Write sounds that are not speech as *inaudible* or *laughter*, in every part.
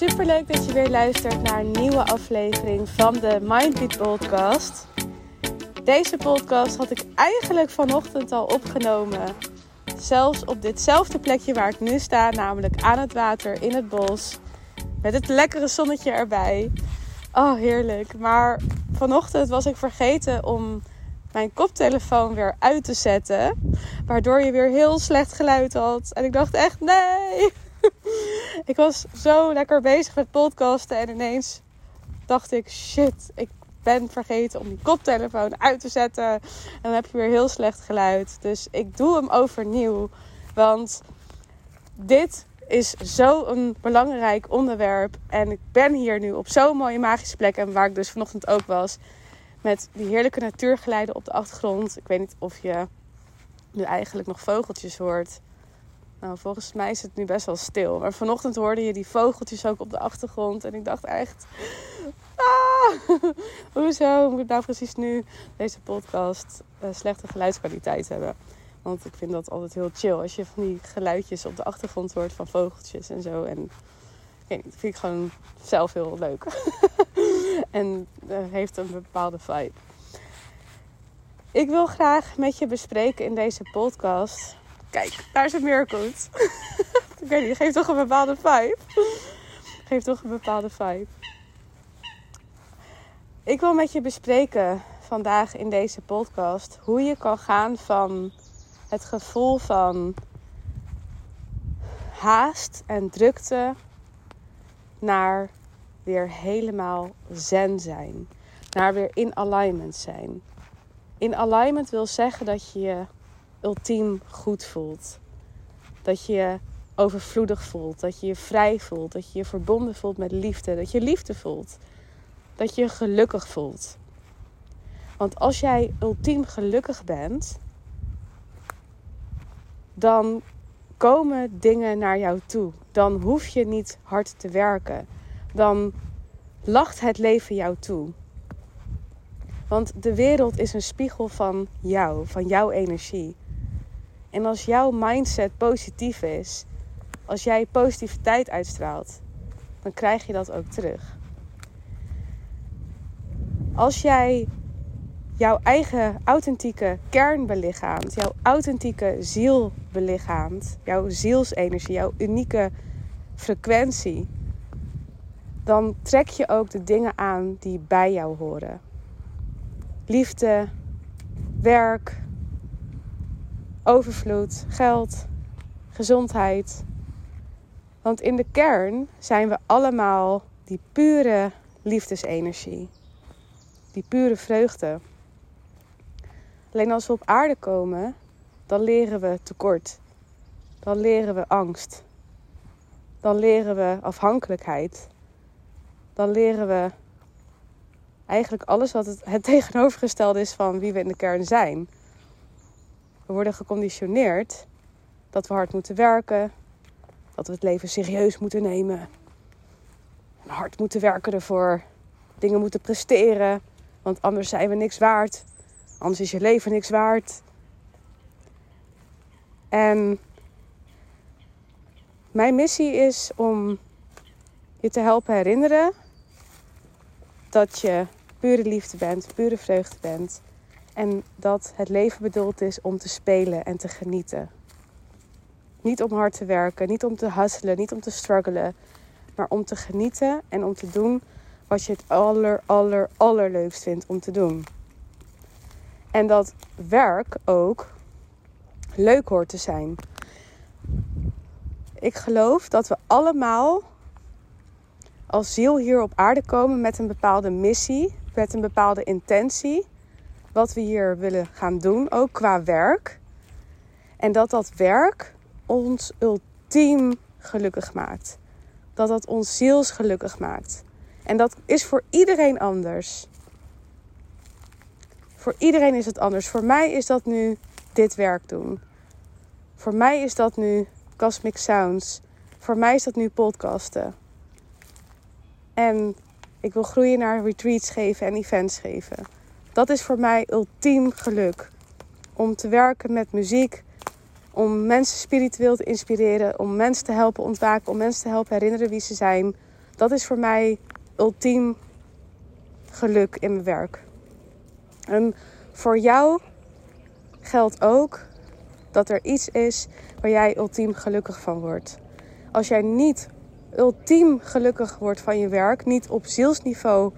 Super leuk dat je weer luistert naar een nieuwe aflevering van de Mindbeat Podcast. Deze podcast had ik eigenlijk vanochtend al opgenomen. Zelfs op ditzelfde plekje waar ik nu sta, namelijk aan het water in het bos. Met het lekkere zonnetje erbij. Oh, heerlijk. Maar vanochtend was ik vergeten om mijn koptelefoon weer uit te zetten. Waardoor je weer heel slecht geluid had. En ik dacht echt, nee. *laughs* ik was zo lekker bezig met podcasten. En ineens dacht ik, shit, ik ben vergeten om die koptelefoon uit te zetten. En dan heb je weer heel slecht geluid. Dus ik doe hem overnieuw. Want dit is zo'n belangrijk onderwerp. En ik ben hier nu op zo'n mooie magische plek. En waar ik dus vanochtend ook was. Met die heerlijke natuurgeluiden op de achtergrond. Ik weet niet of je nu eigenlijk nog vogeltjes hoort. Nou, volgens mij is het nu best wel stil. Maar vanochtend hoorde je die vogeltjes ook op de achtergrond. En ik dacht echt... Ah, *laughs* hoezo moet nou precies nu deze podcast uh, slechte geluidskwaliteit hebben? Want ik vind dat altijd heel chill. Als je van die geluidjes op de achtergrond hoort van vogeltjes en zo. En ik dat vind ik gewoon zelf heel leuk. *laughs* en uh, heeft een bepaalde vibe. Ik wil graag met je bespreken in deze podcast. Kijk, daar een meerkoet. *laughs* ik weet niet, geeft toch een bepaalde vibe. geeft toch een bepaalde vibe. Ik wil met je bespreken vandaag in deze podcast hoe je kan gaan van het gevoel van haast en drukte naar weer helemaal zen zijn. Naar weer in alignment zijn. In alignment wil zeggen dat je je ultiem goed voelt. Dat je je overvloedig voelt. Dat je je vrij voelt. Dat je je verbonden voelt met liefde. Dat je liefde voelt. Dat je je gelukkig voelt. Want als jij ultiem gelukkig bent, dan komen dingen naar jou toe. Dan hoef je niet hard te werken. Dan lacht het leven jou toe. Want de wereld is een spiegel van jou, van jouw energie. En als jouw mindset positief is, als jij positiviteit uitstraalt, dan krijg je dat ook terug. Als jij jouw eigen authentieke kern belichaamt, jouw authentieke ziel belichaamt, jouw zielsenergie, jouw unieke frequentie, dan trek je ook de dingen aan die bij jou horen. Liefde, werk, overvloed, geld, gezondheid. Want in de kern zijn we allemaal die pure liefdesenergie, die pure vreugde. Alleen als we op aarde komen, dan leren we tekort. Dan leren we angst. Dan leren we afhankelijkheid. Dan leren we eigenlijk alles wat het, het tegenovergestelde is van wie we in de kern zijn. We worden geconditioneerd dat we hard moeten werken, dat we het leven serieus moeten nemen, hard moeten werken ervoor, dingen moeten presteren, want anders zijn we niks waard. Anders is je leven niks waard. En mijn missie is om je te helpen herinneren dat je pure liefde bent, pure vreugde bent. En dat het leven bedoeld is om te spelen en te genieten. Niet om hard te werken, niet om te hustelen, niet om te struggelen. Maar om te genieten en om te doen wat je het aller, aller, allerleukst vindt om te doen. En dat werk ook leuk hoort te zijn. Ik geloof dat we allemaal als ziel hier op aarde komen met een bepaalde missie, met een bepaalde intentie. Wat we hier willen gaan doen, ook qua werk. En dat dat werk ons ultiem gelukkig maakt. Dat dat ons ziels gelukkig maakt. En dat is voor iedereen anders. Voor iedereen is het anders. Voor mij is dat nu dit werk doen. Voor mij is dat nu Cosmic Sounds. Voor mij is dat nu podcasten. En ik wil groeien naar retreats geven en events geven. Dat is voor mij ultiem geluk. Om te werken met muziek. Om mensen spiritueel te inspireren. Om mensen te helpen ontwaken. Om mensen te helpen herinneren wie ze zijn. Dat is voor mij ultiem geluk in mijn werk. En voor jou geldt ook dat er iets is waar jij ultiem gelukkig van wordt. Als jij niet ultiem gelukkig wordt van je werk, niet op zielsniveau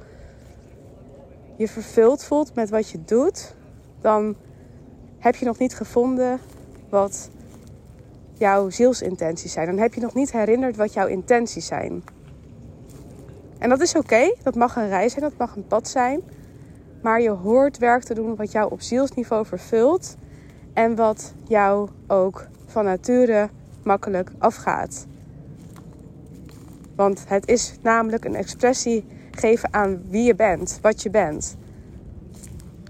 je vervuld voelt met wat je doet, dan heb je nog niet gevonden wat jouw zielsintenties zijn. Dan heb je nog niet herinnerd wat jouw intenties zijn. En dat is oké, dat mag een reis zijn, dat mag een pad zijn. Maar je hoort werk te doen wat jou op zielsniveau vervult en wat jou ook van nature makkelijk afgaat. Want het is namelijk een expressie geven aan wie je bent, wat je bent.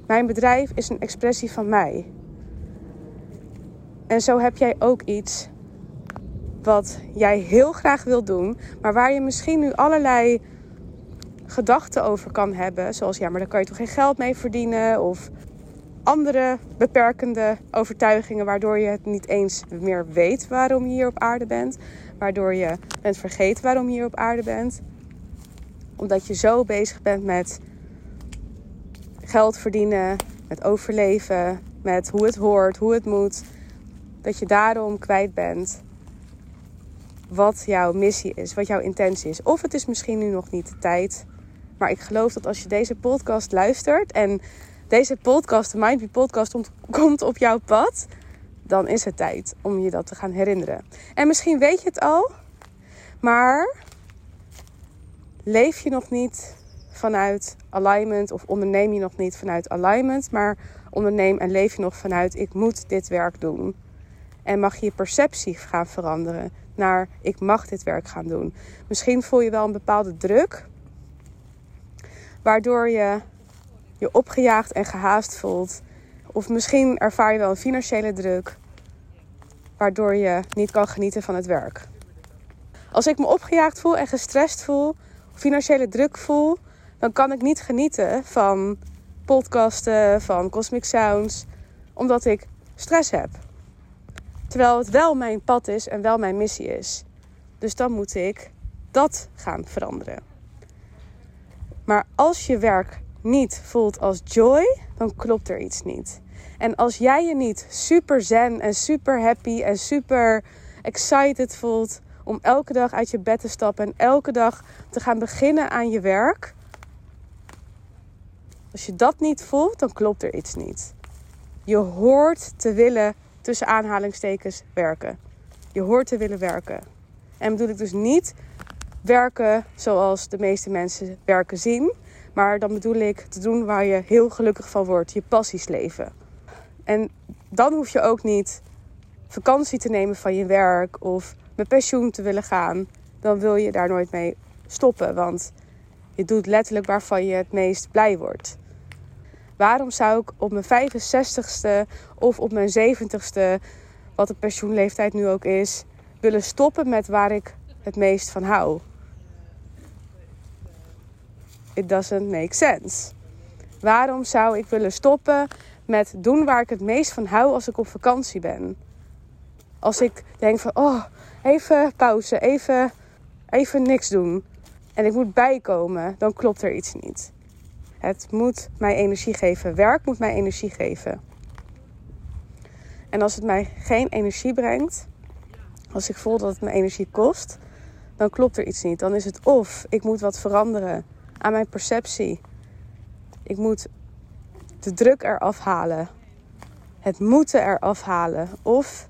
Mijn bedrijf is een expressie van mij. En zo heb jij ook iets wat jij heel graag wil doen, maar waar je misschien nu allerlei gedachten over kan hebben. Zoals ja, maar daar kan je toch geen geld mee verdienen? Of andere beperkende overtuigingen, waardoor je het niet eens meer weet waarom je hier op aarde bent. Waardoor je bent vergeten waarom je hier op aarde bent. Omdat je zo bezig bent met geld verdienen, met overleven, met hoe het hoort, hoe het moet. Dat je daarom kwijt bent wat jouw missie is, wat jouw intentie is. Of het is misschien nu nog niet de tijd. Maar ik geloof dat als je deze podcast luistert en deze podcast, de Mindbe podcast, *laughs* komt op jouw pad, dan is het tijd om je dat te gaan herinneren. En misschien weet je het al, maar leef je nog niet vanuit alignment of onderneem je nog niet vanuit alignment, maar onderneem en leef je nog vanuit ik moet dit werk doen. En mag je je perceptie gaan veranderen naar ik mag dit werk gaan doen. Misschien voel je wel een bepaalde druk, waardoor je je opgejaagd en gehaast voelt. Of misschien ervaar je wel een financiële druk, waardoor je niet kan genieten van het werk. Als ik me opgejaagd voel en gestrest voel, financiële druk voel, dan kan ik niet genieten van podcasten, van Cosmic Sounds, omdat ik stress heb. Terwijl het wel mijn pad is en wel mijn missie is. Dus dan moet ik dat gaan veranderen. Maar als je werk niet voelt als joy, dan klopt er iets niet. En als jij je niet super zen en super happy en super excited voelt om elke dag uit je bed te stappen en elke dag te gaan beginnen aan je werk. Als je dat niet voelt, dan klopt er iets niet. Je hoort te willen, tussen aanhalingstekens, werken. Je hoort te willen werken. En bedoel ik dus niet werken zoals de meeste mensen werken zien. Maar dan bedoel ik te doen waar je heel gelukkig van wordt. Je passies leven. En dan hoef je ook niet vakantie te nemen van je werk of met pensioen te willen gaan. Dan wil je daar nooit mee stoppen. Want je doet letterlijk waarvan je het meest blij wordt. Waarom zou ik op mijn 65ste of op mijn 70ste, wat de pensioenleeftijd nu ook is, willen stoppen met waar ik het meest van hou? It doesn't make sense. Waarom zou ik willen stoppen met doen waar ik het meest van hou als ik op vakantie ben? Als ik denk van, oh, even pauze, even, even niks doen. En ik moet bijkomen, dan klopt er iets niet. Het moet mij energie geven. Werk moet mij energie geven. En als het mij geen energie brengt, als ik voel dat het me energie kost, dan klopt er iets niet. Dan is het of ik moet wat veranderen aan mijn perceptie. Ik moet de druk eraf halen. Het moeten eraf halen. Of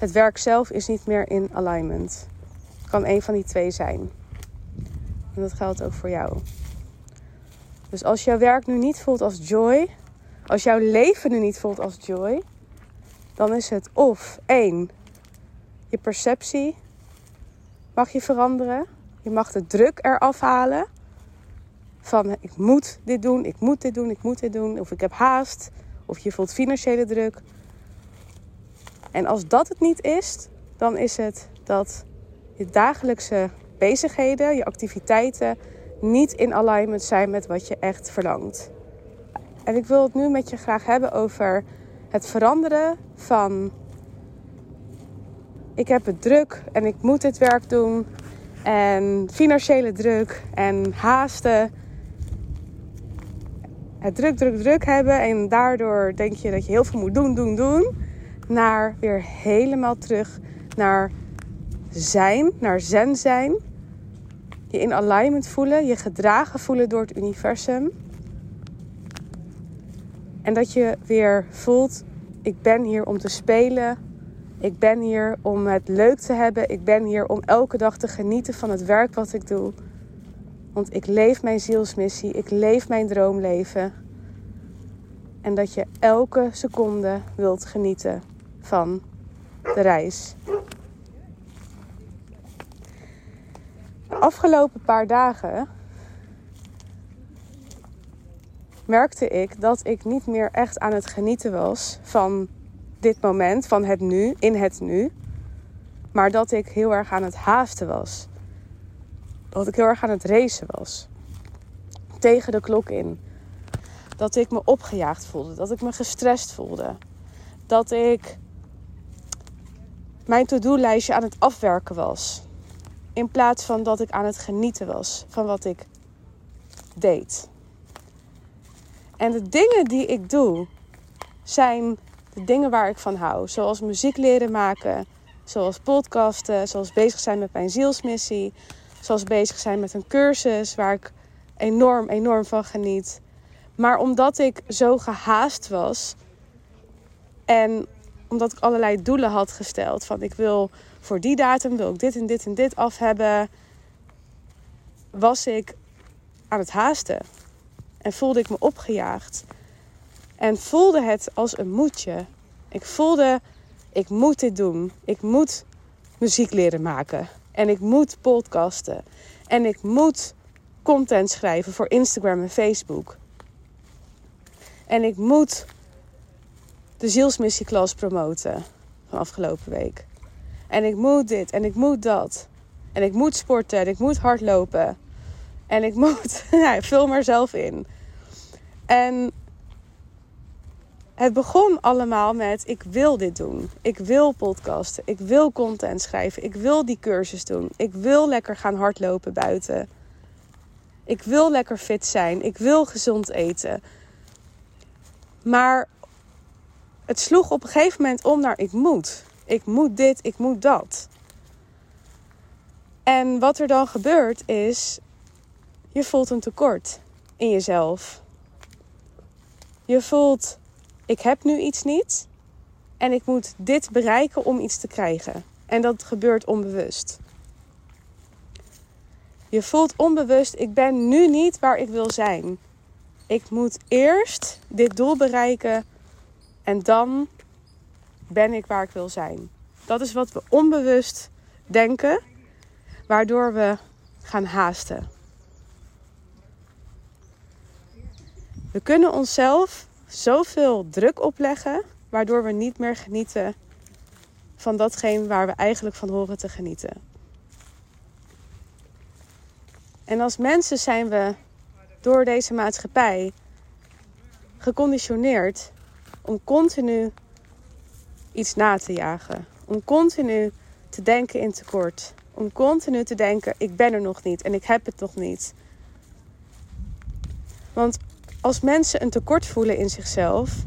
het werk zelf is niet meer in alignment. Het kan een van die twee zijn. En dat geldt ook voor jou. Dus als jouw werk nu niet voelt als joy, als jouw leven nu niet voelt als joy, dan is het of één, je perceptie mag je veranderen. Je mag de druk eraf halen van ik moet dit doen, ik moet dit doen, ik moet dit doen, of ik heb haast, of je voelt financiële druk. En als dat het niet is, dan is het dat je dagelijkse bezigheden, je activiteiten niet in alignment zijn met wat je echt verlangt. En ik wil het nu met je graag hebben over het veranderen van ik heb het druk en ik moet dit werk doen en financiële druk en haasten. Het druk, druk, druk hebben en daardoor denk je dat je heel veel moet doen, doen, doen. Naar weer helemaal terug naar zijn, naar zen zijn. Je in alignment voelen, je gedragen voelen door het universum. En dat je weer voelt, ik ben hier om te spelen. Ik ben hier om het leuk te hebben. Ik ben hier om elke dag te genieten van het werk wat ik doe. Want ik leef mijn zielsmissie. Ik leef mijn droomleven. En dat je elke seconde wilt genieten van de reis. De afgelopen paar dagen merkte ik dat ik niet meer echt aan het genieten was van dit moment, van het nu, in het nu. Maar dat ik heel erg aan het haasten was. Dat ik heel erg aan het racen was. Tegen de klok in. Dat ik me opgejaagd voelde. Dat ik me gestrest voelde. Dat ik mijn to-do-lijstje aan het afwerken was. In plaats van dat ik aan het genieten was van wat ik deed. En de dingen die ik doe zijn de dingen waar ik van hou. Zoals muziek leren maken, zoals podcasten, zoals bezig zijn met mijn zielsmissie, zoals bezig zijn met een cursus waar ik enorm, enorm van geniet. Maar omdat ik zo gehaast was en omdat ik allerlei doelen had gesteld van ik wil voor die datum wil ik dit en dit en dit af hebben, was ik aan het haasten en voelde ik me opgejaagd. En voelde het als een moedje. Ik voelde, ik moet dit doen. Ik moet muziek leren maken. En ik moet podcasten. En ik moet content schrijven voor Instagram en Facebook. En ik moet de zielsmissieklas promoten van afgelopen week. En ik moet dit en ik moet dat. En ik moet sporten en ik moet hardlopen. En ik moet, *laughs* ja, vul maar zelf in. En het begon allemaal met: ik wil dit doen. Ik wil podcasten. Ik wil content schrijven. Ik wil die cursus doen. Ik wil lekker gaan hardlopen buiten. Ik wil lekker fit zijn. Ik wil gezond eten. Maar het sloeg op een gegeven moment om naar: ik moet. Ik moet dit, ik moet dat. En wat er dan gebeurt is: je voelt een tekort in jezelf. Je voelt ik heb nu iets niet en ik moet dit bereiken om iets te krijgen. En dat gebeurt onbewust. Je voelt onbewust, ik ben nu niet waar ik wil zijn. Ik moet eerst dit doel bereiken en dan ben ik waar ik wil zijn. Dat is wat we onbewust denken, waardoor we gaan haasten. We kunnen onszelf zoveel druk opleggen, waardoor we niet meer genieten van datgene waar we eigenlijk van horen te genieten. En als mensen zijn we door deze maatschappij geconditioneerd om continu iets na te jagen. Om continu te denken in tekort. Om continu te denken: ik ben er nog niet en ik heb het nog niet. Want als mensen een tekort voelen in zichzelf,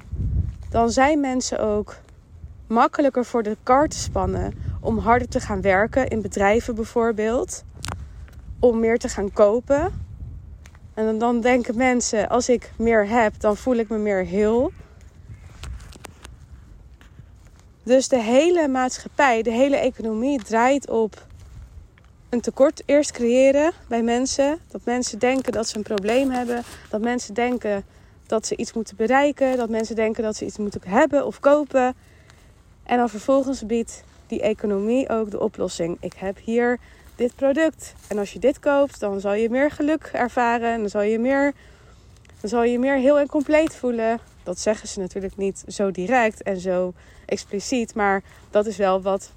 dan zijn mensen ook makkelijker voor de kar te spannen om harder te gaan werken in bedrijven bijvoorbeeld, om meer te gaan kopen. En dan denken mensen, als ik meer heb, dan voel ik me meer heel. Dus de hele maatschappij, de hele economie draait op een tekort eerst creëren bij mensen. Dat mensen denken dat ze een probleem hebben. Dat mensen denken dat ze iets moeten bereiken. Dat mensen denken dat ze iets moeten hebben of kopen. En dan vervolgens biedt die economie ook de oplossing. Ik heb hier dit product. En als je dit koopt, dan zal je meer geluk ervaren. En dan zal je meer, dan zal je meer heel en compleet voelen. Dat zeggen ze natuurlijk niet zo direct en zo expliciet. Maar dat is wel wat,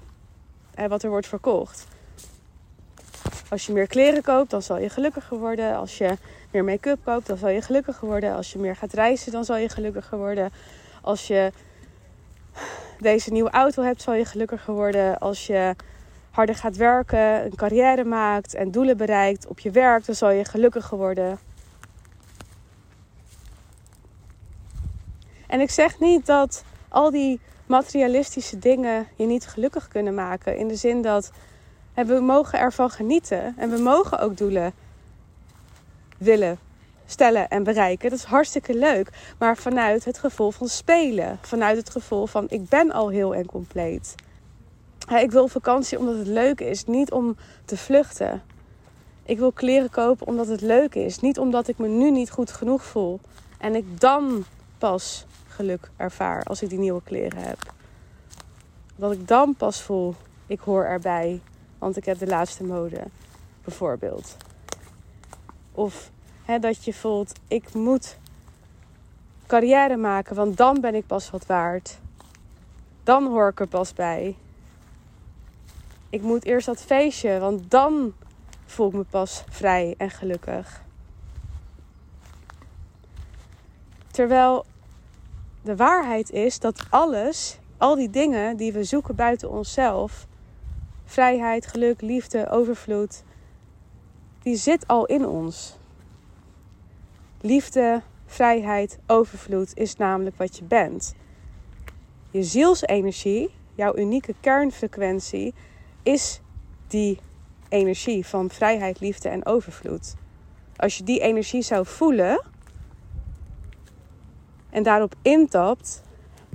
wat er wordt verkocht. Als je meer kleren koopt, dan zal je gelukkiger worden. Als je meer make-up koopt, dan zal je gelukkiger worden. Als je meer gaat reizen, dan zal je gelukkiger worden. Als je deze nieuwe auto hebt, zal je gelukkiger worden. Als je harder gaat werken, een carrière maakt en doelen bereikt op je werk, dan zal je gelukkiger worden. En ik zeg niet dat al die materialistische dingen je niet gelukkig kunnen maken. In de zin dat we mogen ervan genieten en we mogen ook doelen willen stellen en bereiken. Dat is hartstikke leuk. Maar vanuit het gevoel van spelen. Vanuit het gevoel van ik ben al heel en compleet. Ik wil vakantie omdat het leuk is. Niet om te vluchten. Ik wil kleren kopen omdat het leuk is. Niet omdat ik me nu niet goed genoeg voel. En ik dan pas geluk ervaar als ik die nieuwe kleren heb. Dat ik dan pas voel, ik hoor erbij, want ik heb de laatste mode, bijvoorbeeld. Of hè, dat je voelt, ik moet carrière maken, want dan ben ik pas wat waard. Dan hoor ik er pas bij. Ik moet eerst dat feestje, want dan voel ik me pas vrij en gelukkig. Terwijl de waarheid is dat alles, al die dingen die we zoeken buiten onszelf, vrijheid, geluk, liefde, overvloed, die zit al in ons. Liefde, vrijheid, overvloed is namelijk wat je bent. Je zielsenergie, jouw unieke kernfrequentie, is die energie van vrijheid, liefde en overvloed. Als je die energie zou voelen, en daarop intapt,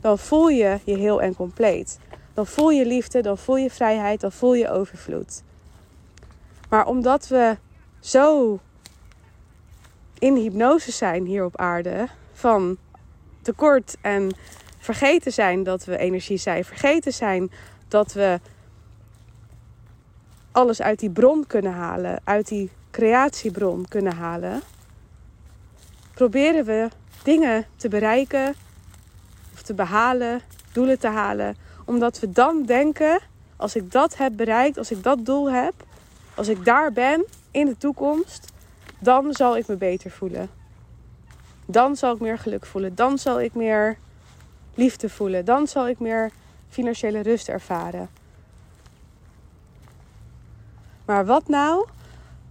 dan voel je je heel en compleet. Dan voel je liefde, dan voel je vrijheid, dan voel je overvloed. Maar omdat we zo in hypnose zijn hier op aarde, van tekort en vergeten zijn dat we energie zijn, vergeten zijn dat we alles uit die bron kunnen halen, uit die creatiebron kunnen halen, proberen we dingen te bereiken of te behalen, doelen te halen. Omdat we dan denken, als ik dat heb bereikt, als ik dat doel heb, als ik daar ben in de toekomst, dan zal ik me beter voelen. Dan zal ik meer geluk voelen. Dan zal ik meer liefde voelen. Dan zal ik meer financiële rust ervaren. Maar wat nou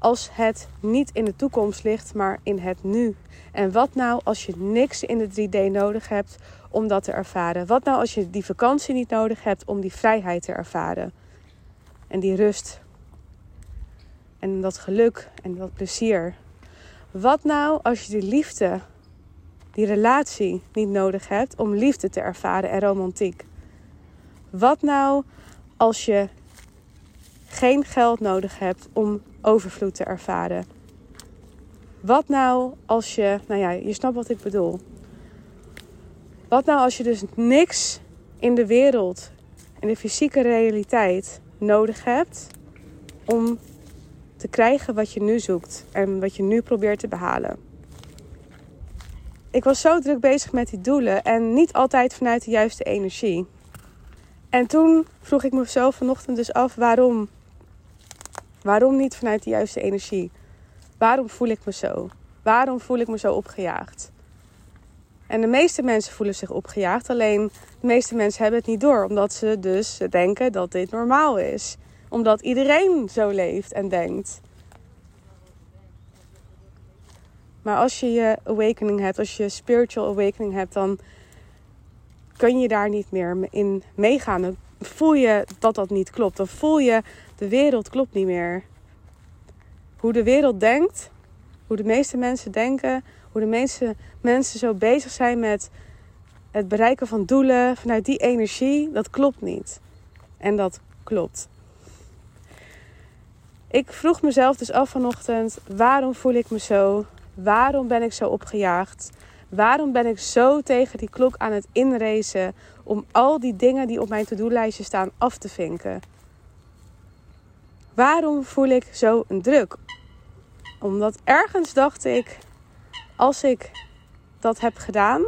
als het niet in de toekomst ligt, maar in het nu? En wat nou als je niks in de 3D nodig hebt om dat te ervaren? Wat nou als je die vakantie niet nodig hebt om die vrijheid te ervaren? En die rust. En dat geluk en dat plezier. Wat nou als je die liefde, die relatie niet nodig hebt om liefde te ervaren en romantiek? Wat nou als je geen geld nodig hebt om overvloed te ervaren. Wat nou als je, nou ja, je snapt wat ik bedoel. Wat nou als je dus niks in de wereld, in de fysieke realiteit nodig hebt om te krijgen wat je nu zoekt en wat je nu probeert te behalen. Ik was zo druk bezig met die doelen en niet altijd vanuit de juiste energie. En toen vroeg ik mezelf vanochtend dus af waarom Waarom niet vanuit de juiste energie? Waarom voel ik me zo? Waarom voel ik me zo opgejaagd? En de meeste mensen voelen zich opgejaagd, alleen de meeste mensen hebben het niet door, omdat ze dus denken dat dit normaal is. Omdat iedereen zo leeft en denkt. Maar als je je awakening hebt, als je spiritual awakening hebt, dan kun je daar niet meer in meegaan. Dan voel je dat dat niet klopt. Dan voel je de wereld klopt niet meer. Hoe de wereld denkt, hoe de meeste mensen denken, hoe de meeste mensen zo bezig zijn met het bereiken van doelen vanuit die energie, dat klopt niet. En dat klopt. Ik vroeg mezelf dus af vanochtend: waarom voel ik me zo? Waarom ben ik zo opgejaagd? Waarom ben ik zo tegen die klok aan het inracen om al die dingen die op mijn to-do-lijstje staan af te vinken? Waarom voel ik zo een druk? Omdat ergens dacht ik, als ik dat heb gedaan,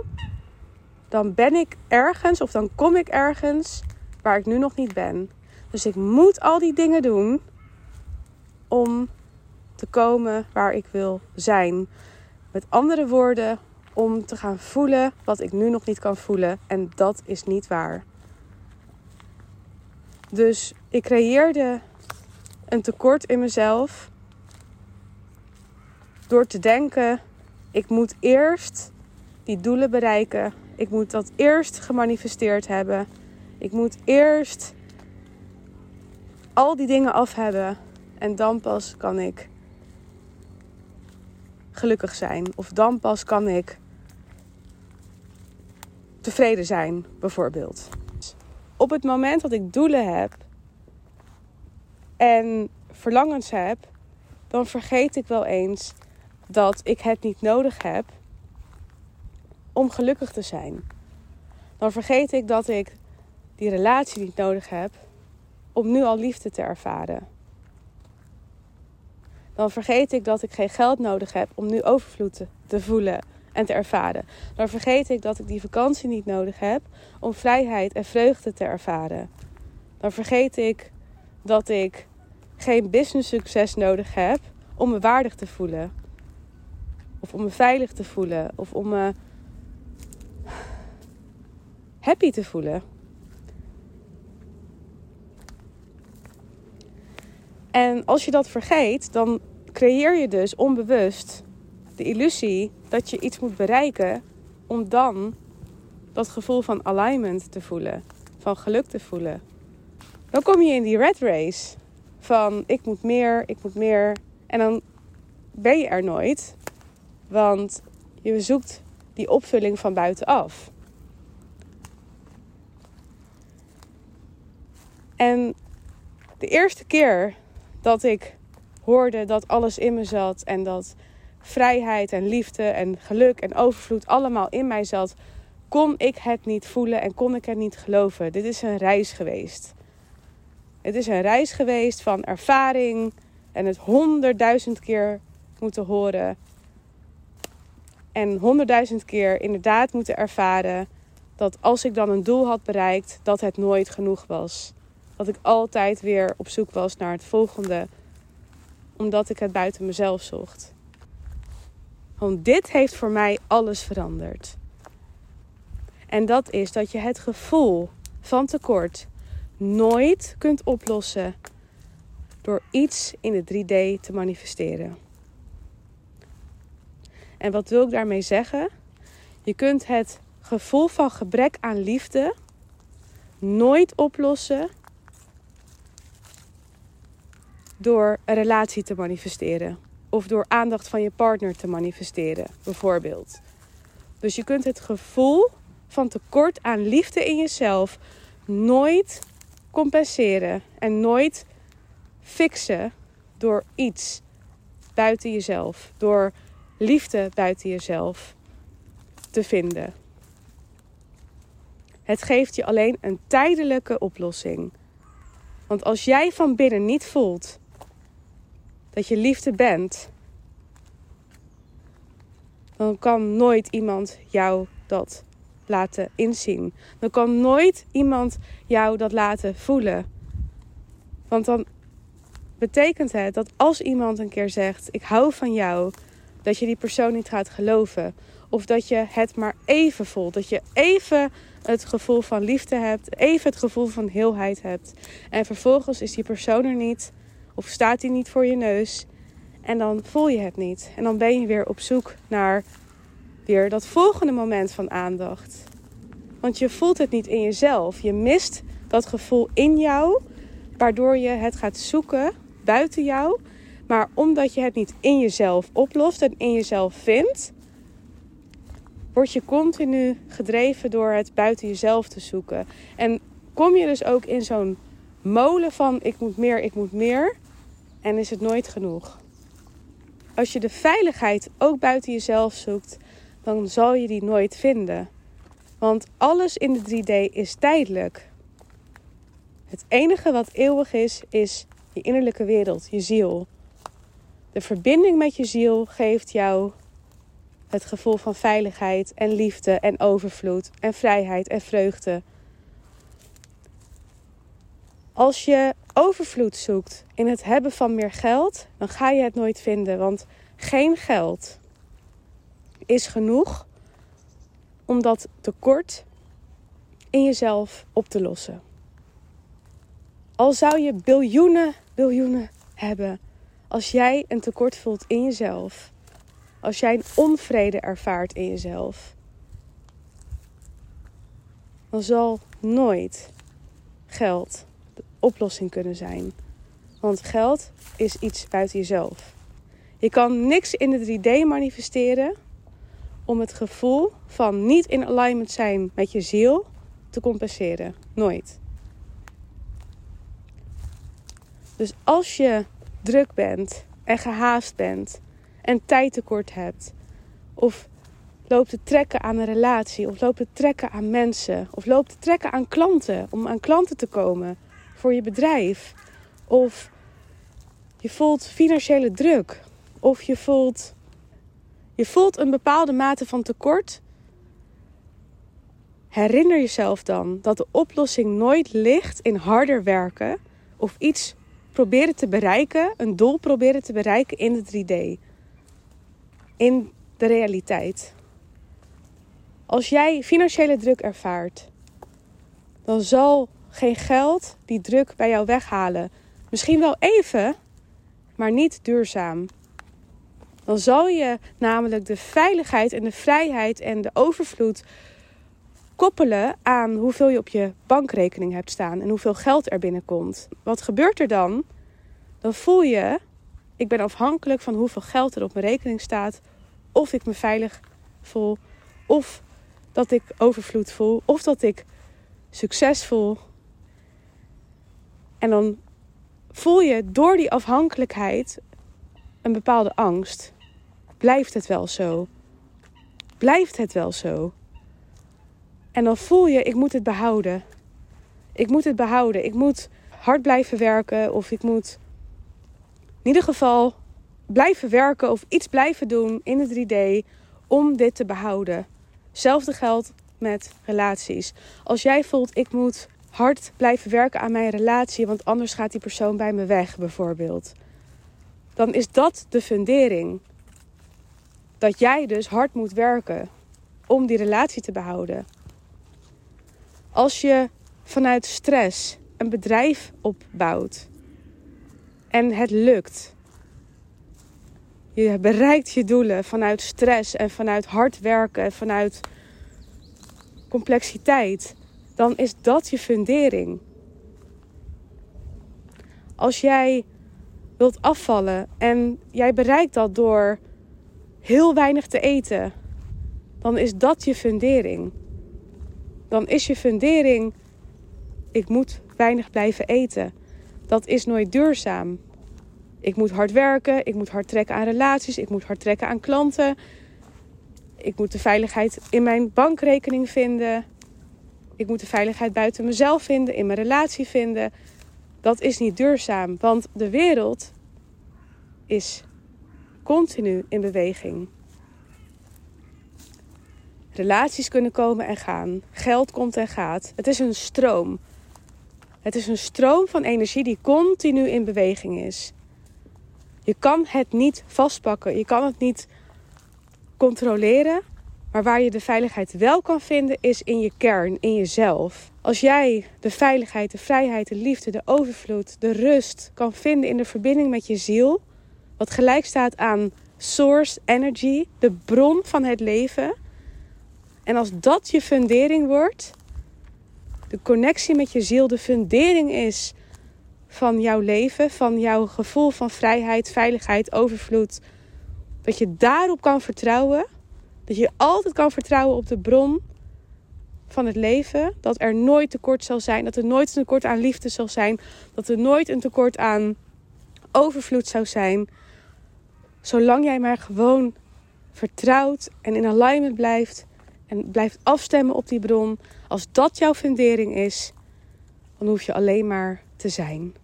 dan ben ik ergens of dan kom ik ergens waar ik nu nog niet ben. Dus ik moet al die dingen doen om te komen waar ik wil zijn. Met andere woorden, om te gaan voelen wat ik nu nog niet kan voelen. En dat is niet waar. Dus ik creëerde een tekort in mezelf door te denken: ik moet eerst die doelen bereiken. Ik moet dat eerst gemanifesteerd hebben. Ik moet eerst al die dingen af hebben. En dan pas kan ik gelukkig zijn. Of dan pas kan ik tevreden zijn, bijvoorbeeld. Op het moment dat ik doelen heb en verlangens heb, dan vergeet ik wel eens dat ik het niet nodig heb om gelukkig te zijn. Dan vergeet ik dat ik die relatie niet nodig heb om nu al liefde te ervaren. Dan vergeet ik dat ik geen geld nodig heb om nu overvloed te voelen en te ervaren. Dan vergeet ik dat ik die vakantie niet nodig heb om vrijheid en vreugde te ervaren. Dan vergeet ik dat ik geen business succes nodig heb om me waardig te voelen. Of om me veilig te voelen. Of om me happy te voelen. En als je dat vergeet, dan creëer je dus onbewust de illusie dat je iets moet bereiken om dan dat gevoel van alignment te voelen, van geluk te voelen. Dan kom je in die red race van ik moet meer, ik moet meer. En dan ben je er nooit, want je zoekt die opvulling van buitenaf. En de eerste keer dat ik hoorde dat alles in me zat en dat vrijheid en liefde en geluk en overvloed allemaal in mij zat, kon ik het niet voelen en kon ik het niet geloven. Dit is een reis geweest. Het is een reis geweest van ervaring en het honderdduizend keer moeten horen. En honderdduizend keer inderdaad moeten ervaren dat als ik dan een doel had bereikt, dat het nooit genoeg was. Dat ik altijd weer op zoek was naar het volgende, omdat ik het buiten mezelf zocht. Want dit heeft voor mij alles veranderd. En dat is dat je het gevoel van tekort nooit kunt oplossen door iets in de 3D te manifesteren. En wat wil ik daarmee zeggen? Je kunt het gevoel van gebrek aan liefde nooit oplossen door een relatie te manifesteren of door aandacht van je partner te manifesteren, bijvoorbeeld. Dus je kunt het gevoel van tekort aan liefde in jezelf nooit compenseren en nooit fixen door iets buiten jezelf, door liefde buiten jezelf te vinden. Het geeft je alleen een tijdelijke oplossing. Want als jij van binnen niet voelt dat je liefde bent, dan kan nooit iemand jou dat laten inzien. Dan kan nooit iemand jou dat laten voelen. Want dan betekent het dat als iemand een keer zegt: Ik hou van jou, dat je die persoon niet gaat geloven. Of dat je het maar even voelt. Dat je even het gevoel van liefde hebt, even het gevoel van heelheid hebt. En vervolgens is die persoon er niet, of staat hij niet voor je neus. En dan voel je het niet. En dan ben je weer op zoek naar weer dat volgende moment van aandacht. Want je voelt het niet in jezelf. Je mist dat gevoel in jou, waardoor je het gaat zoeken buiten jou. Maar omdat je het niet in jezelf oplost en in jezelf vindt, word je continu gedreven door het buiten jezelf te zoeken. En kom je dus ook in zo'n molen van ik moet meer, ik moet meer. En is het nooit genoeg. Als je de veiligheid ook buiten jezelf zoekt, dan zal je die nooit vinden. Want alles in de 3D is tijdelijk. Het enige wat eeuwig is, is je innerlijke wereld, je ziel. De verbinding met je ziel geeft jou het gevoel van veiligheid en liefde en overvloed en vrijheid en vreugde. Als je overvloed zoekt in het hebben van meer geld, dan ga je het nooit vinden. Want geen geld is genoeg om dat tekort in jezelf op te lossen. Al zou je biljoenen, biljoenen, hebben als jij een tekort voelt in jezelf. Als jij een onvrede ervaart in jezelf. Dan zal nooit geld de oplossing kunnen zijn. Want geld is iets buiten jezelf. Je kan niks in de 3D manifesteren om het gevoel van niet in alignment zijn met je ziel te compenseren. Nooit. Dus als je druk bent en gehaast bent en tijd tekort hebt, of loopt te trekken aan een relatie, of loopt te trekken aan mensen, of loopt te trekken aan klanten om aan klanten te komen voor je bedrijf, of je voelt financiële druk, of je voelt, je voelt een bepaalde mate van tekort. Herinner jezelf dan dat de oplossing nooit ligt in harder werken of iets proberen te bereiken, een doel proberen te bereiken in de 3D. In de realiteit. Als jij financiële druk ervaart, dan zal geen geld die druk bij jou weghalen. Misschien wel even, maar niet duurzaam. Dan zal je namelijk de veiligheid en de vrijheid en de overvloed koppelen aan hoeveel je op je bankrekening hebt staan en hoeveel geld er binnenkomt. Wat gebeurt er dan? Dan voel je, ik ben afhankelijk van hoeveel geld er op mijn rekening staat, of ik me veilig voel, of dat ik overvloed voel, of dat ik succes voel. En dan voel je door die afhankelijkheid een bepaalde angst. Blijft het wel zo? Blijft het wel zo? En dan voel je, ik moet het behouden. Ik moet het behouden. Ik moet hard blijven werken. Of ik moet in ieder geval blijven werken of iets blijven doen in de 3D om dit te behouden. Hetzelfde geldt met relaties. Als jij voelt, ik moet hard blijven werken aan mijn relatie, want anders gaat die persoon bij me weg, bijvoorbeeld. Dan is dat de fundering. Dat jij dus hard moet werken om die relatie te behouden. Als je vanuit stress een bedrijf opbouwt en het lukt. Je bereikt je doelen vanuit stress en vanuit hard werken en vanuit complexiteit. Dan is dat je fundering. Als jij wilt afvallen en jij bereikt dat door heel weinig te eten, dan is dat je fundering dan is je fundering: ik moet weinig blijven eten. Dat is nooit duurzaam. Ik moet hard werken, ik moet hard trekken aan relaties, ik moet hard trekken aan klanten. Ik moet de veiligheid in mijn bankrekening vinden. Ik moet de veiligheid buiten mezelf vinden, in mijn relatie vinden. Dat is niet duurzaam, want de wereld is continu in beweging. Relaties kunnen komen en gaan. Geld komt en gaat. Het is een stroom. Het is een stroom van energie die continu in beweging is. Je kan het niet vastpakken. Je kan het niet controleren. Maar waar je de veiligheid wel kan vinden is in je kern, in jezelf. Als jij de veiligheid, de vrijheid, de liefde, de overvloed, de rust kan vinden in de verbinding met je ziel, wat gelijk staat aan source energy, de bron van het leven, en als dat je fundering wordt, de connectie met je ziel de fundering is van jouw leven, van jouw gevoel van vrijheid, veiligheid, overvloed, dat je daarop kan vertrouwen, dat je altijd kan vertrouwen op de bron van het leven, dat er nooit tekort zal zijn, dat er nooit een tekort aan liefde zal zijn, dat er nooit een tekort aan overvloed zou zijn. Zolang jij maar gewoon vertrouwt en in alignment blijft en blijft afstemmen op die bron. Als dat jouw fundering is, dan hoef je alleen maar te zijn.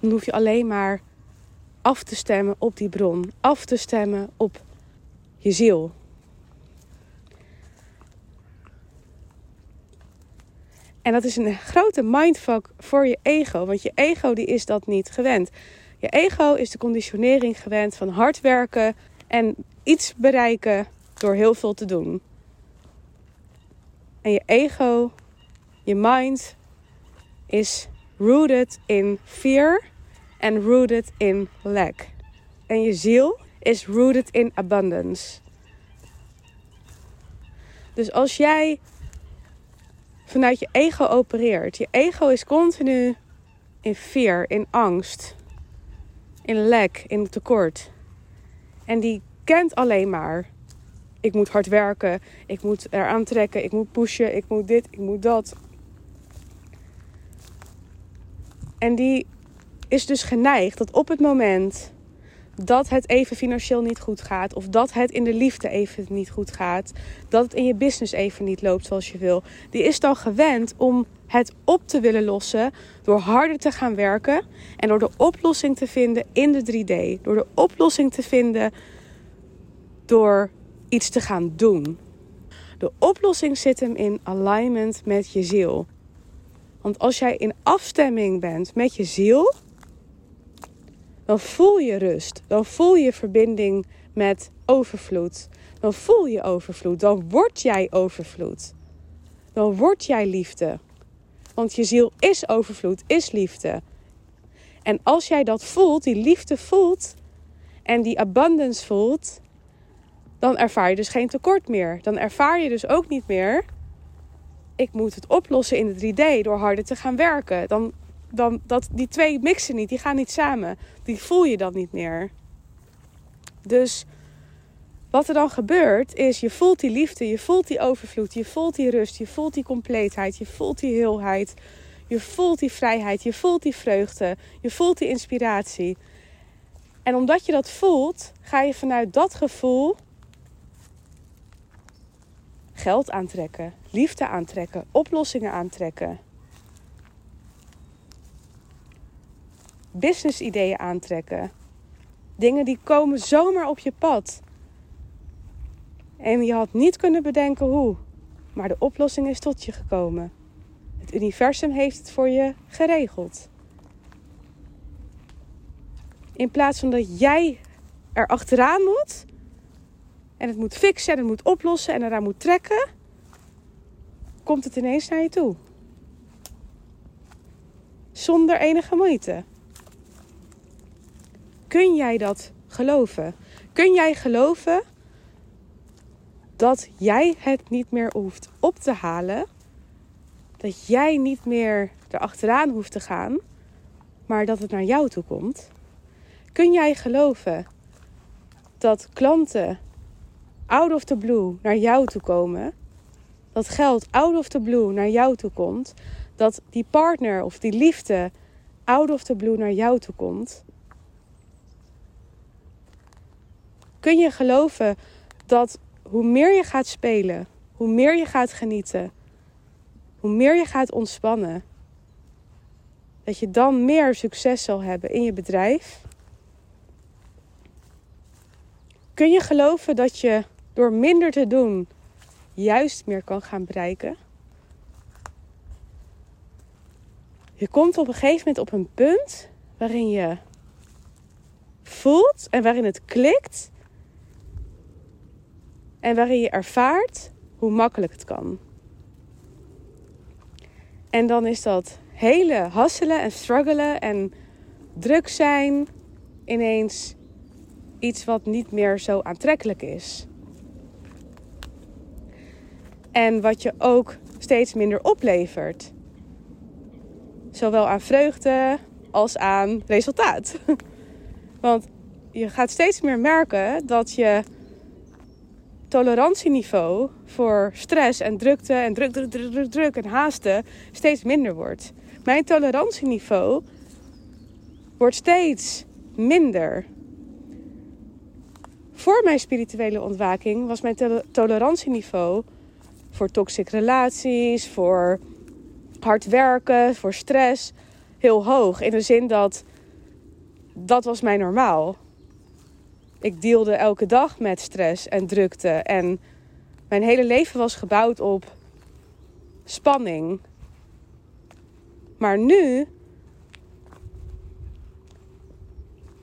Dan hoef je alleen maar af te stemmen op die bron. Af te stemmen op je ziel. En dat is een grote mindfuck voor je ego. Want je ego die is dat niet gewend. Je ego is de conditionering gewend van hard werken en iets bereiken door heel veel te doen. En je ego, je mind is rooted in fear and rooted in lack. En je ziel is rooted in abundance. Dus als jij vanuit je ego opereert, je ego is continu in fear, in angst, in lack, in tekort. En die kent alleen maar: ik moet hard werken, ik moet eraan trekken, ik moet pushen, ik moet dit, ik moet dat. En die is dus geneigd dat op het moment dat het even financieel niet goed gaat, of dat het in de liefde even niet goed gaat, dat het in je business even niet loopt zoals je wil, die is dan gewend om het op te willen lossen door harder te gaan werken en door de oplossing te vinden in de 3D, door de oplossing te vinden door iets te gaan doen. De oplossing zit hem in alignment met je ziel. Want als jij in afstemming bent met je ziel, dan voel je rust. Dan voel je verbinding met overvloed. Dan voel je overvloed. Dan word jij overvloed. Dan word jij liefde. Want je ziel is overvloed, is liefde. En als jij dat voelt, die liefde voelt en die abundance voelt, dan ervaar je dus geen tekort meer. Dan ervaar je dus ook niet meer. Ik moet het oplossen in de 3D door harder te gaan werken. Dan dan dat die twee mixen niet, die gaan niet samen. Die voel je dan niet meer. Dus wat er dan gebeurt is, je voelt die liefde, je voelt die overvloed, je voelt die rust, je voelt die compleetheid, je voelt die heelheid, je voelt die vrijheid, je voelt die vreugde, je voelt die inspiratie. En omdat je dat voelt, ga je vanuit dat gevoel geld aantrekken, liefde aantrekken, oplossingen aantrekken. business ideeën aantrekken. Dingen die komen zomaar op je pad. En je had niet kunnen bedenken hoe. Maar de oplossing is tot je gekomen. Het universum heeft het voor je geregeld. In plaats van dat jij er achteraan moet en het moet fixen en het moet oplossen en eraan moet trekken, komt het ineens naar je toe. Zonder enige moeite. Kun jij dat geloven? Kun jij geloven dat jij het niet meer hoeft op te halen? Dat jij niet meer erachteraan hoeft te gaan, maar dat het naar jou toe komt? Kun jij geloven dat klanten out of the blue naar jou toe komen? Dat geld out of the blue naar jou toe komt? Dat die partner of die liefde out of the blue naar jou toe komt? kun je geloven dat hoe meer je gaat spelen, hoe meer je gaat genieten, hoe meer je gaat ontspannen, dat je dan meer succes zal hebben in je bedrijf? Kun je geloven dat je door minder te doen juist meer kan gaan bereiken? Je komt op een gegeven moment op een punt waarin je voelt en waarin het klikt en waarin je ervaart hoe makkelijk het kan. En dan is dat hele hasselen en struggelen en druk zijn ineens iets wat niet meer zo aantrekkelijk is. En wat je ook steeds minder oplevert. Zowel aan vreugde als aan resultaat. *laughs* Want je gaat steeds meer merken dat je tolerantieniveau voor stress en drukte en druk, druk, druk, druk, en haasten steeds minder wordt. Mijn tolerantieniveau wordt steeds minder. Voor mijn spirituele ontwaking was mijn tolerantieniveau voor toxic relaties, voor hard werken, voor stress heel hoog. In de zin dat dat was mijn normaal ik deelde elke dag met stress en drukte. En mijn hele leven was gebouwd op spanning. Maar nu,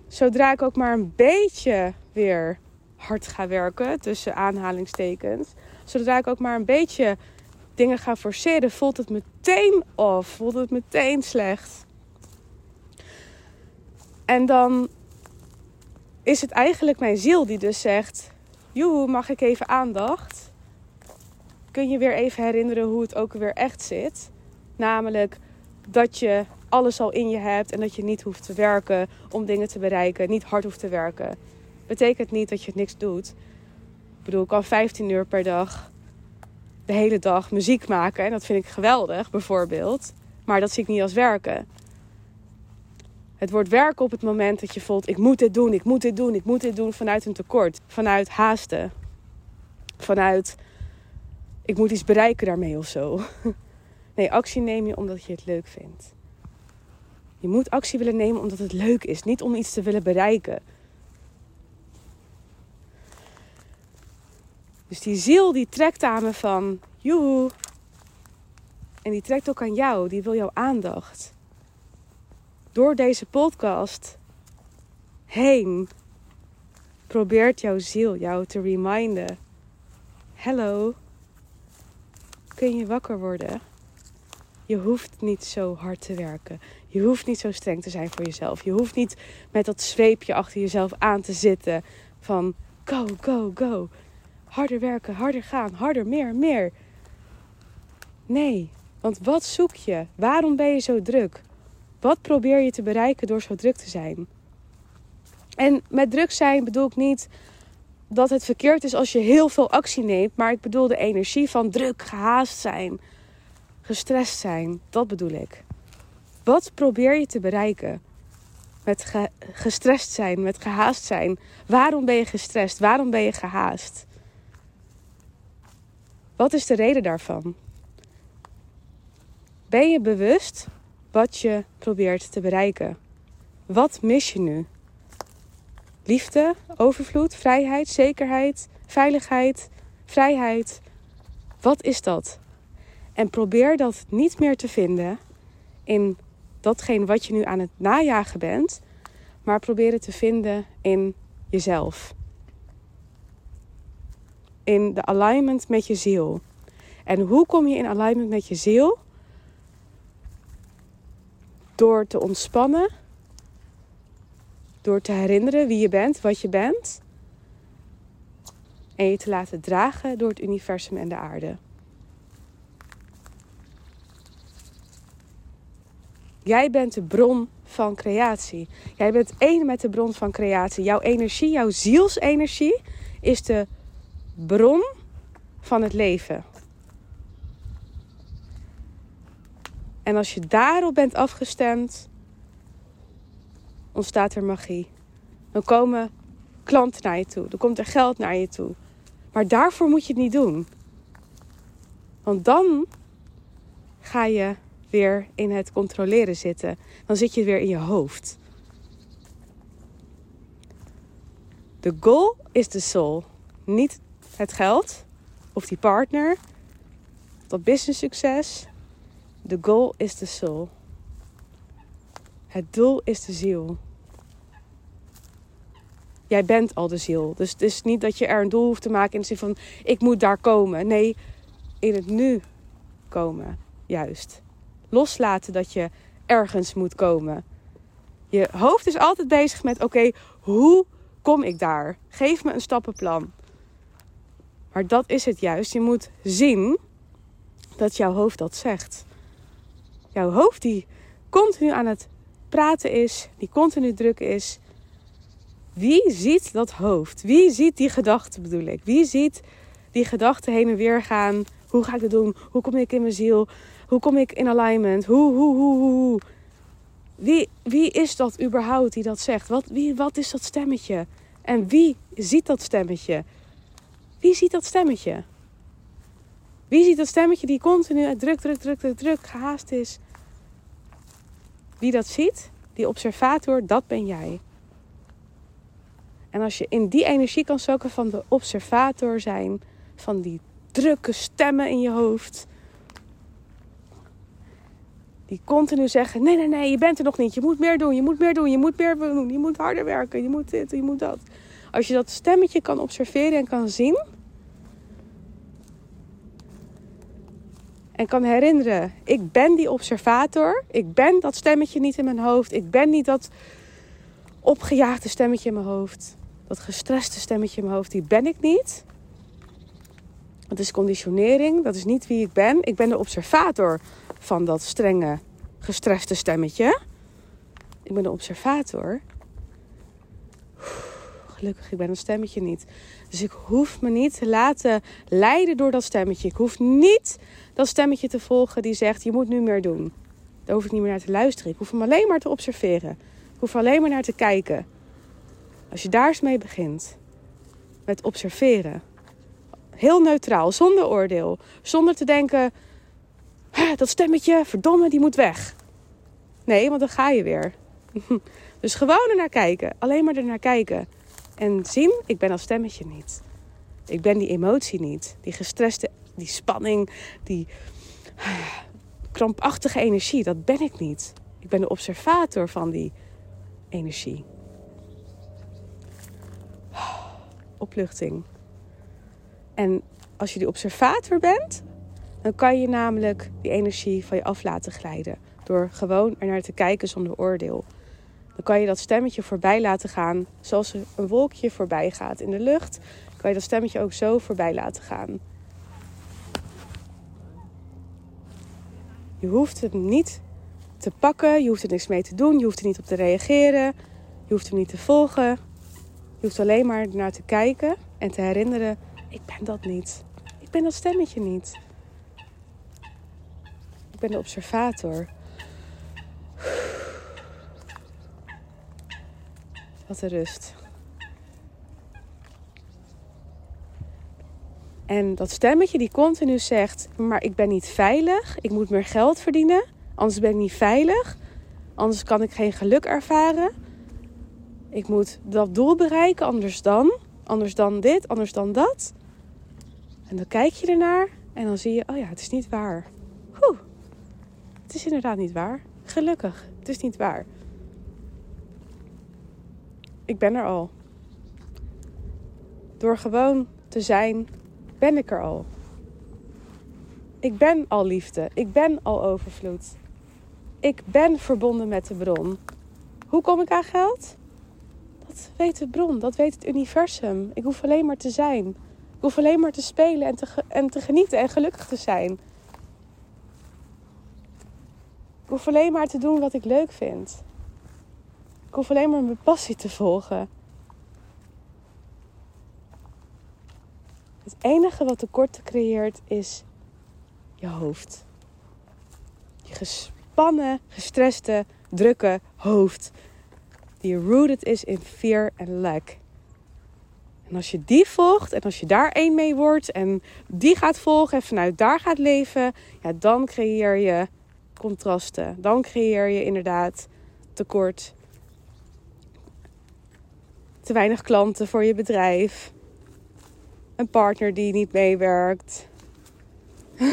zodra ik ook maar een beetje weer hard ga werken, tussen aanhalingstekens, zodra ik ook maar een beetje dingen ga forceren, voelt het meteen of, voelt het meteen slecht. En dan is het eigenlijk mijn ziel die dus zegt: Joehoe, mag ik even aandacht? Kun je weer even herinneren hoe het ook weer echt zit? Namelijk dat je alles al in je hebt en dat je niet hoeft te werken om dingen te bereiken, niet hard hoeft te werken. Betekent niet dat je niks doet. Ik bedoel, ik kan 15 uur per dag de hele dag muziek maken en dat vind ik geweldig, bijvoorbeeld. Maar dat zie ik niet als werken. Het wordt werken op het moment dat je voelt: ik moet dit doen, ik moet dit doen, ik moet dit doen vanuit een tekort, vanuit haasten, vanuit ik moet iets bereiken daarmee of zo. *laughs* Nee, actie neem je omdat je het leuk vindt. Je moet actie willen nemen omdat het leuk is, niet om iets te willen bereiken. Dus die ziel die trekt aan me van, joehoe. En die trekt ook aan jou, die wil jouw aandacht. Door deze podcast heen probeert jouw ziel jou te reminden. Hallo, kun je wakker worden? Je hoeft niet zo hard te werken. Je hoeft niet zo streng te zijn voor jezelf. Je hoeft niet met dat zweepje achter jezelf aan te zitten van go, go, go. Harder werken, harder gaan, harder, meer, meer. Nee, want wat zoek je? Waarom ben je zo druk? Wat probeer je te bereiken door zo druk te zijn? En met druk zijn bedoel ik niet dat het verkeerd is als je heel veel actie neemt, maar ik bedoel de energie van druk, gehaast zijn, gestrest zijn. Dat bedoel ik. Wat probeer je te bereiken? Met gestrest zijn, met gehaast zijn. Waarom ben je gestrest? Waarom ben je gehaast? Wat is de reden daarvan? Ben je bewust wat je probeert te bereiken? Wat mis je nu? Liefde, overvloed, vrijheid, zekerheid, veiligheid, vrijheid. Wat is dat? En probeer dat niet meer te vinden in datgene wat je nu aan het najagen bent, maar probeer het te vinden in jezelf. In de alignment met je ziel. En hoe kom je in alignment met je ziel? Door te ontspannen, door te herinneren wie je bent, wat je bent. En je te laten dragen door het universum en de aarde. Jij bent de bron van creatie. Jij bent één met de bron van creatie. Jouw energie, jouw zielsenergie is de bron van het leven. En als je daarop bent afgestemd, ontstaat er magie. Dan komen klanten naar je toe. Dan komt er geld naar je toe. Maar daarvoor moet je het niet doen. Want dan ga je weer in het controleren zitten. Dan zit je weer in je hoofd. De goal is de soul. Niet het geld of die partner, dat business succes. De goal is de soul. Het doel is de ziel. Jij bent al de ziel. Dus het is niet dat je er een doel hoeft te maken in de zin van ik moet daar komen. Nee, in het nu komen. Juist loslaten dat je ergens moet komen. Je hoofd is altijd bezig met: oké, hoe kom ik daar? Geef me een stappenplan. Maar dat is het juist. Je moet zien dat jouw hoofd dat zegt. Jouw hoofd die continu aan het praten is, die continu druk is. Wie ziet dat hoofd? Wie ziet die gedachten bedoel ik? Wie ziet die gedachten heen en weer gaan? Hoe ga ik dat doen? Hoe kom ik in mijn ziel? Hoe kom ik in alignment? Hoe, hoe, hoe, hoe? Wie, wie is dat überhaupt die dat zegt? Wat, wie, wat is dat stemmetje? En wie ziet dat stemmetje? Wie ziet dat stemmetje? Wie ziet dat stemmetje die continu druk, druk, druk, druk, druk gehaast is? Wie dat ziet, die observator, dat ben jij. En als je in die energie kan zoeken van de observator zijn, van die drukke stemmen in je hoofd, die continu zeggen: nee, nee, nee, je bent er nog niet. Je moet meer doen, je moet meer doen, je moet meer doen, je moet harder werken, je moet dit, je moet dat. Als je dat stemmetje kan observeren en kan zien. En kan herinneren: ik ben die observator. Ik ben dat stemmetje niet in mijn hoofd. Ik ben niet dat opgejaagde stemmetje in mijn hoofd, dat gestreste stemmetje in mijn hoofd, die ben ik niet. Dat is conditionering, dat is niet wie ik ben. Ik ben de observator van dat strenge, gestreste stemmetje. Ik ben de observator. Gelukkig, ik ben een stemmetje niet. Dus ik hoef me niet te laten leiden door dat stemmetje. Ik hoef niet dat stemmetje te volgen die zegt: je moet nu meer doen. Daar hoef ik niet meer naar te luisteren. Ik hoef hem alleen maar te observeren. Ik hoef alleen maar naar te kijken. Als je daar eens mee begint, met observeren, heel neutraal, zonder oordeel, zonder te denken: dat stemmetje, verdomme, die moet weg. Nee, want dan ga je weer. *laughs* Dus gewoon er naar kijken, alleen maar er naar kijken. En zien, ik ben dat stemmetje niet. Ik ben die emotie niet. Die gestreste, die spanning, die krampachtige energie, dat ben ik niet. Ik ben de observator van die energie. Opluchting. En als je die observator bent, dan kan je namelijk die energie van je af laten glijden. Door gewoon er naar te kijken zonder oordeel. Dan kan je dat stemmetje voorbij laten gaan, zoals een wolkje voorbij gaat in de lucht. Kan je dat stemmetje ook zo voorbij laten gaan. Je hoeft het niet te pakken, je hoeft er niks mee te doen, je hoeft er niet op te reageren, je hoeft hem niet te volgen. Je hoeft alleen maar naar te kijken en te herinneren: ik ben dat niet. Ik ben dat stemmetje niet. Ik ben de observator. Wat een rust. En dat stemmetje die continu zegt: Maar ik ben niet veilig. Ik moet meer geld verdienen. Anders ben ik niet veilig. Anders kan ik geen geluk ervaren. Ik moet dat doel bereiken. Anders dan. Anders dan dit. Anders dan dat. En dan kijk je ernaar. En dan zie je: Oh ja, het is niet waar. Oeh, het is inderdaad niet waar. Gelukkig, het is niet waar. Ik ben er al. Door gewoon te zijn, ben ik er al. Ik ben al liefde. Ik ben al overvloed. Ik ben verbonden met de bron. Hoe kom ik aan geld? Dat weet de bron, dat weet het universum. Ik hoef alleen maar te zijn. Ik hoef alleen maar te spelen en te, en te genieten en gelukkig te zijn. Ik hoef alleen maar te doen wat ik leuk vind. Ik hoef alleen maar mijn passie te volgen. Het enige wat tekort creëert is je hoofd. Je gespannen, gestreste, drukke hoofd. Die rooted is in fear en lack. En als je die volgt en als je daar één mee wordt en die gaat volgen en vanuit daar gaat leven, ja, dan creëer je contrasten. Dan creëer je inderdaad tekort. Te weinig klanten voor je bedrijf. Een partner die niet meewerkt. *laughs*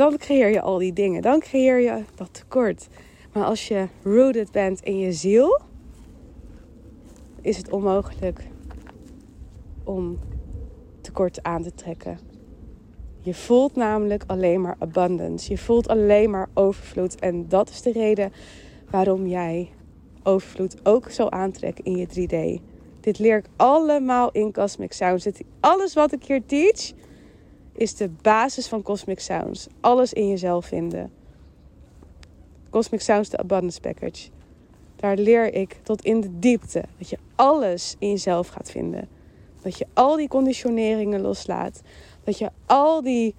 dan creëer je al die dingen. Dan creëer je dat tekort. Maar als je rooted bent in je ziel, is het onmogelijk om tekort aan te trekken. Je voelt namelijk alleen maar abundance. Je voelt alleen maar overvloed. En dat is de reden waarom jij overvloed ook zo aantrekt in je 3D. Dit leer ik allemaal in Cosmic Sounds. alles wat ik hier teach is de basis van Cosmic Sounds. Alles in jezelf vinden. Cosmic Sounds, de Abundance Package. Daar leer ik tot in de diepte dat je alles in jezelf gaat vinden. Dat je al die conditioneringen loslaat. Dat je al die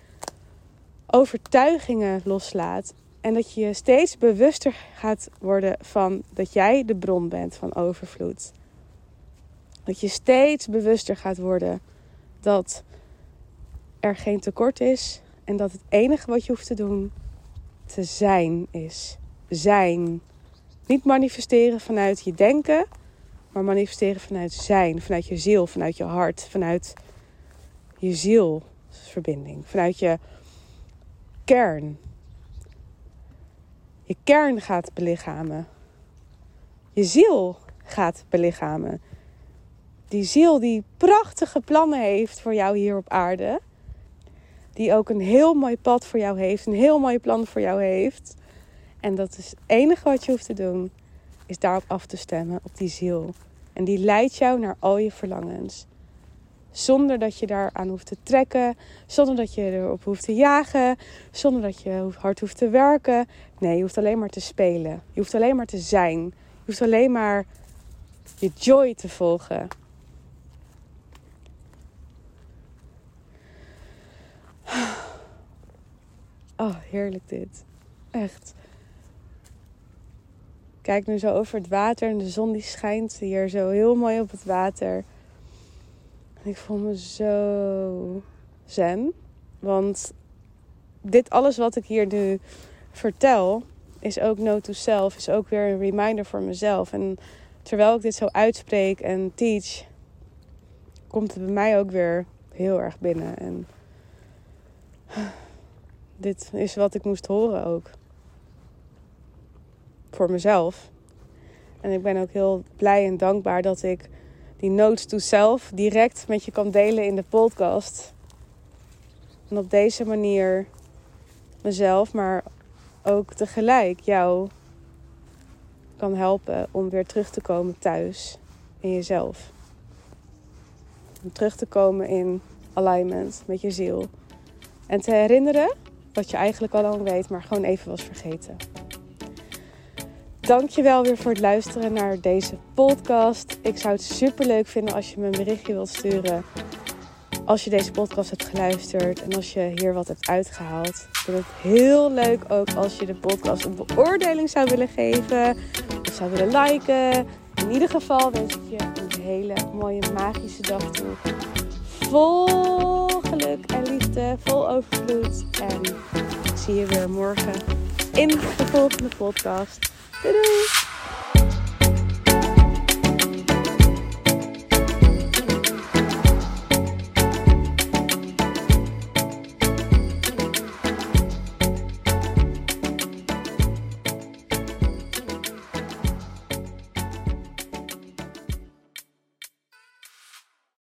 overtuigingen loslaat. En dat je je steeds bewuster gaat worden van dat jij de bron bent van overvloed. Dat je steeds bewuster gaat worden dat er geen tekort is. En dat het enige wat je hoeft te doen te zijn is. Zijn. Niet manifesteren vanuit je denken, maar manifesteren vanuit zijn. Vanuit je ziel, vanuit je hart, vanuit je zielsverbinding. Vanuit je kern. Je kern gaat belichamen. Je ziel gaat belichamen. Die ziel die prachtige plannen heeft voor jou hier op aarde. Die ook een heel mooi pad voor jou heeft. Een heel mooi plan voor jou heeft. En dat is het enige wat je hoeft te doen. is daarop af te stemmen, op die ziel. En die leidt jou naar al je verlangens. Zonder dat je daaraan hoeft te trekken, zonder dat je erop hoeft te jagen, zonder dat je hard hoeft te werken. Nee, je hoeft alleen maar te spelen. Je hoeft alleen maar te zijn. Je hoeft alleen maar je joy te volgen. Oh, heerlijk dit. Echt. Kijk nu zo over het water en de zon die schijnt hier zo heel mooi op het water. Ik voel me zo zen. Want dit alles wat ik hier nu vertel, is ook no to self. Is ook weer een reminder voor mezelf. En terwijl ik dit zo uitspreek en teach, komt het bij mij ook weer heel erg binnen. En dit is wat ik moest horen ook. Voor mezelf. En ik ben ook heel blij en dankbaar dat ik die notes to self direct met je kan delen in de podcast. En op deze manier mezelf, maar ook tegelijk jou kan helpen om weer terug te komen thuis in jezelf. Om terug te komen in alignment met je ziel. En te herinneren wat je eigenlijk al lang weet, maar gewoon even was vergeten. Dankjewel weer voor het luisteren naar deze podcast. Ik zou het super leuk vinden als je me een berichtje wilt sturen. Als je deze podcast hebt geluisterd en als je hier wat hebt uitgehaald. Ik vind het heel leuk ook als je de podcast een beoordeling zou willen geven. Of zou willen liken. In ieder geval wens ik je een hele mooie magische dag toe. Vol geluk en liefde, vol overvloed. En ik zie je weer morgen in de volgende podcast. Doei doei!